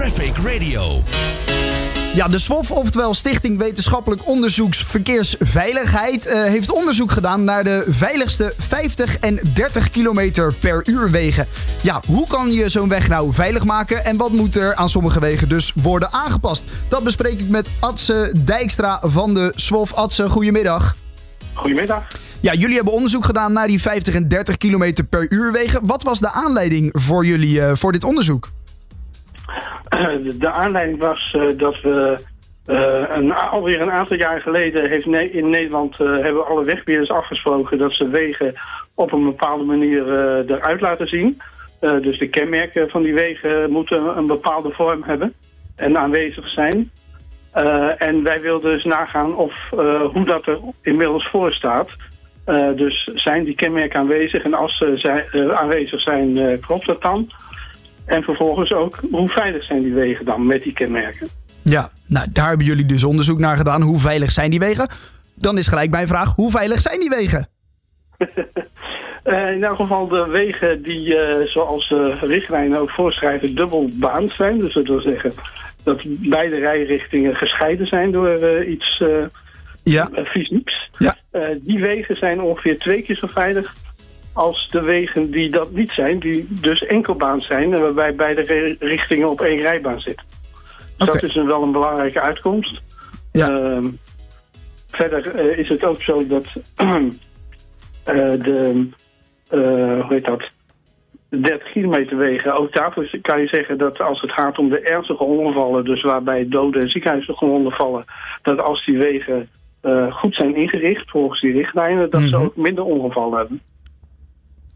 Traffic Radio. Ja, de SWOF, oftewel Stichting Wetenschappelijk Onderzoeks Verkeersveiligheid, eh, heeft onderzoek gedaan naar de veiligste 50 en 30 kilometer per uur wegen. Ja, hoe kan je zo'n weg nou veilig maken en wat moet er aan sommige wegen dus worden aangepast? Dat bespreek ik met Atse Dijkstra van de SWOF. Atse, goedemiddag. Goedemiddag. Ja, jullie hebben onderzoek gedaan naar die 50 en 30 kilometer per uur wegen. Wat was de aanleiding voor jullie eh, voor dit onderzoek? De, aanleiding was eh, dat we eh, alweer een aantal jaar geleden heeft in Nederland eh, hebben alle wegbeheerders afgesproken dat ze wegen op een bepaalde manier eruit laten zien. Dus de kenmerken van die wegen moeten een bepaalde vorm hebben en aanwezig zijn. En wij wilden dus nagaan of, hoe dat er inmiddels voor staat. Dus zijn die kenmerken aanwezig en als ze aanwezig zijn, klopt dat dan? En vervolgens ook, hoe veilig zijn die wegen dan met die kenmerken? Ja, nou daar hebben jullie dus onderzoek naar gedaan. Hoe veilig zijn die wegen? Dan is gelijk mijn vraag, hoe veilig zijn die wegen? Eh, in elk geval de wegen die, eh, zoals de richtlijnen ook voorschrijven, dubbelbaand zijn. Dus dat wil zeggen dat beide rijrichtingen gescheiden zijn door eh, iets Ja, fysieks. Ja. Die wegen zijn ongeveer twee keer zo veilig als de wegen die dat niet zijn, die dus enkelbaan zijn en waarbij beide ri- richtingen op één rijbaan zitten. Dus dat is een, wel een belangrijke uitkomst. Ja. Ehm, verder eh, is het ook zo dat eh, de, eh, hoe heet dat, de 30 kilometer wegen, ook daarvoor kan je zeggen dat als het gaat om de ernstige ongevallen, dus waarbij doden en ziekenhuisgewonden vallen, dat als die wegen goed zijn ingericht volgens die richtlijnen, dat ze Mhm. ook minder ongevallen hebben.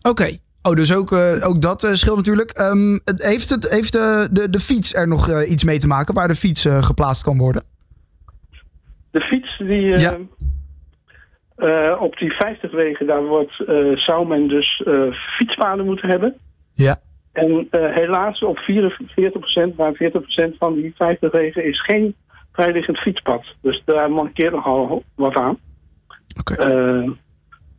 Oké. Oh, dus ook, eh, ook dat eh, scheelt natuurlijk. Ehm, heeft het, heeft eh, de, de fiets er nog iets mee te maken waar de fiets geplaatst kan worden? De fiets die Ja. op die 50 wegen, daar wordt, zou men dus fietspaden moeten hebben. Ja. En helaas op 44%, maar 40% van die 50 wegen is geen vrijliggend fietspad. Dus daar mankeert nogal wat aan. Oké.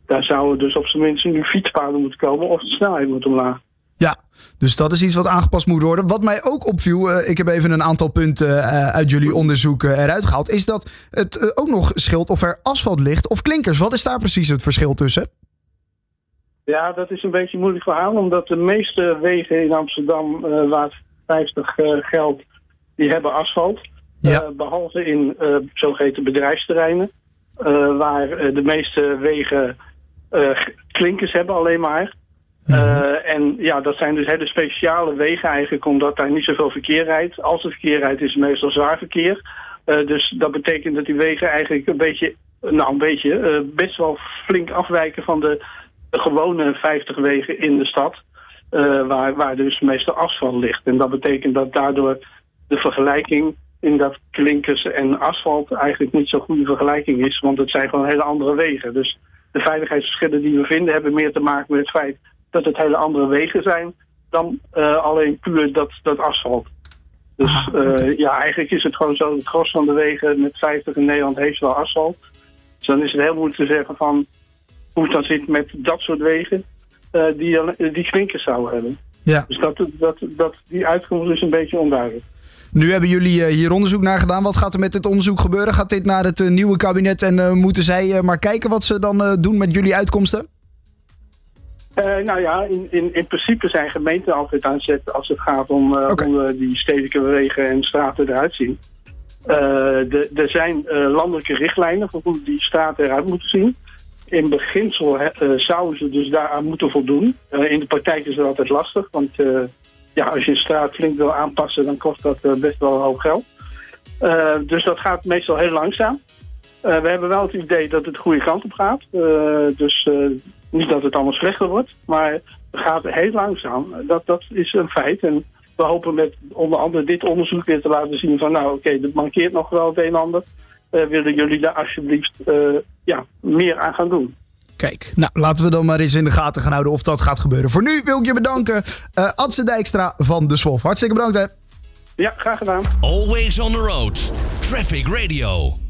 Daar zouden dus op zijn minst nu fietspaden moeten komen of de snelheid moet omlaag. Ja, dus dat is iets wat aangepast moet worden. Wat mij ook opviel, eh, ik heb even een aantal punten eh, uit jullie onderzoek eh, eruit gehaald, is dat het ook nog scheelt of er asfalt ligt of klinkers. Wat is daar precies het verschil tussen? Ja, dat is een beetje een moeilijk verhaal, omdat de meeste wegen in Amsterdam waar het 50 eh, geldt, die hebben asfalt. Ja. Eh, behalve in eh, zogeheten bedrijfsterreinen, waar de meeste wegen klinkers hebben alleen maar. Eh, en ja, dat zijn dus hele speciale wegen eigenlijk, omdat daar niet zoveel verkeer rijdt. Als er verkeer rijdt, is het meestal zwaar verkeer. Eh, dus dat betekent dat die wegen eigenlijk een beetje, nou een beetje, eh, best wel flink afwijken van de, gewone 50 wegen in de stad. eh, waar, waar dus meestal asfalt ligt. En dat betekent dat daardoor de vergelijking in dat klinkers en asfalt eigenlijk niet zo'n goede vergelijking is. Want het zijn gewoon hele andere wegen. Dus de veiligheidsverschillen die we vinden hebben meer te maken met het feit dat het hele andere wegen zijn dan eh, alleen puur dat, dat asfalt. Dus Ah, eh, ja, eigenlijk is het gewoon zo, het gros van de wegen met 50 in Nederland heeft wel asfalt. Dus dan is het heel moeilijk te zeggen van hoe het dan zit met dat soort wegen eh, die, die klinkers zouden hebben. Ja. Dus dat, dat, dat, die uitkomst is een beetje onduidelijk. Nu hebben jullie eh, hier onderzoek naar gedaan. Wat gaat er met dit onderzoek gebeuren? Gaat dit naar het eh, nieuwe kabinet en eh, moeten zij maar kijken wat ze dan doen met jullie uitkomsten? Nou ja, in, in, in principe zijn gemeenten altijd aan zet als het gaat om hoe die stedelijke wegen en straten eruit zien. Er zijn landelijke richtlijnen voor hoe die straten eruit moeten zien. In beginsel zouden ze dus daaraan moeten voldoen. In de praktijk is dat altijd lastig, want ja, als je een straat flink wil aanpassen, dan kost dat eh, best wel hoog geld. Eh, dus dat gaat meestal heel langzaam. Eh, we hebben wel het idee dat het de goede kant op gaat. Dus niet dat het allemaal slechter wordt, maar het gaat heel langzaam. Dat, dat is een feit. En we hopen met onder andere dit onderzoek weer te laten zien van nou oké, dat mankeert nog wel het een en ander. Willen jullie daar alsjeblieft ja, meer aan gaan doen? Kijk, nou laten we dan maar eens in de gaten gaan houden of dat gaat gebeuren. Voor nu wil ik je bedanken, eh Adse Dijkstra van de SWOF. Hartstikke bedankt hè. Ja, graag gedaan. Always on the road. Traffic Radio.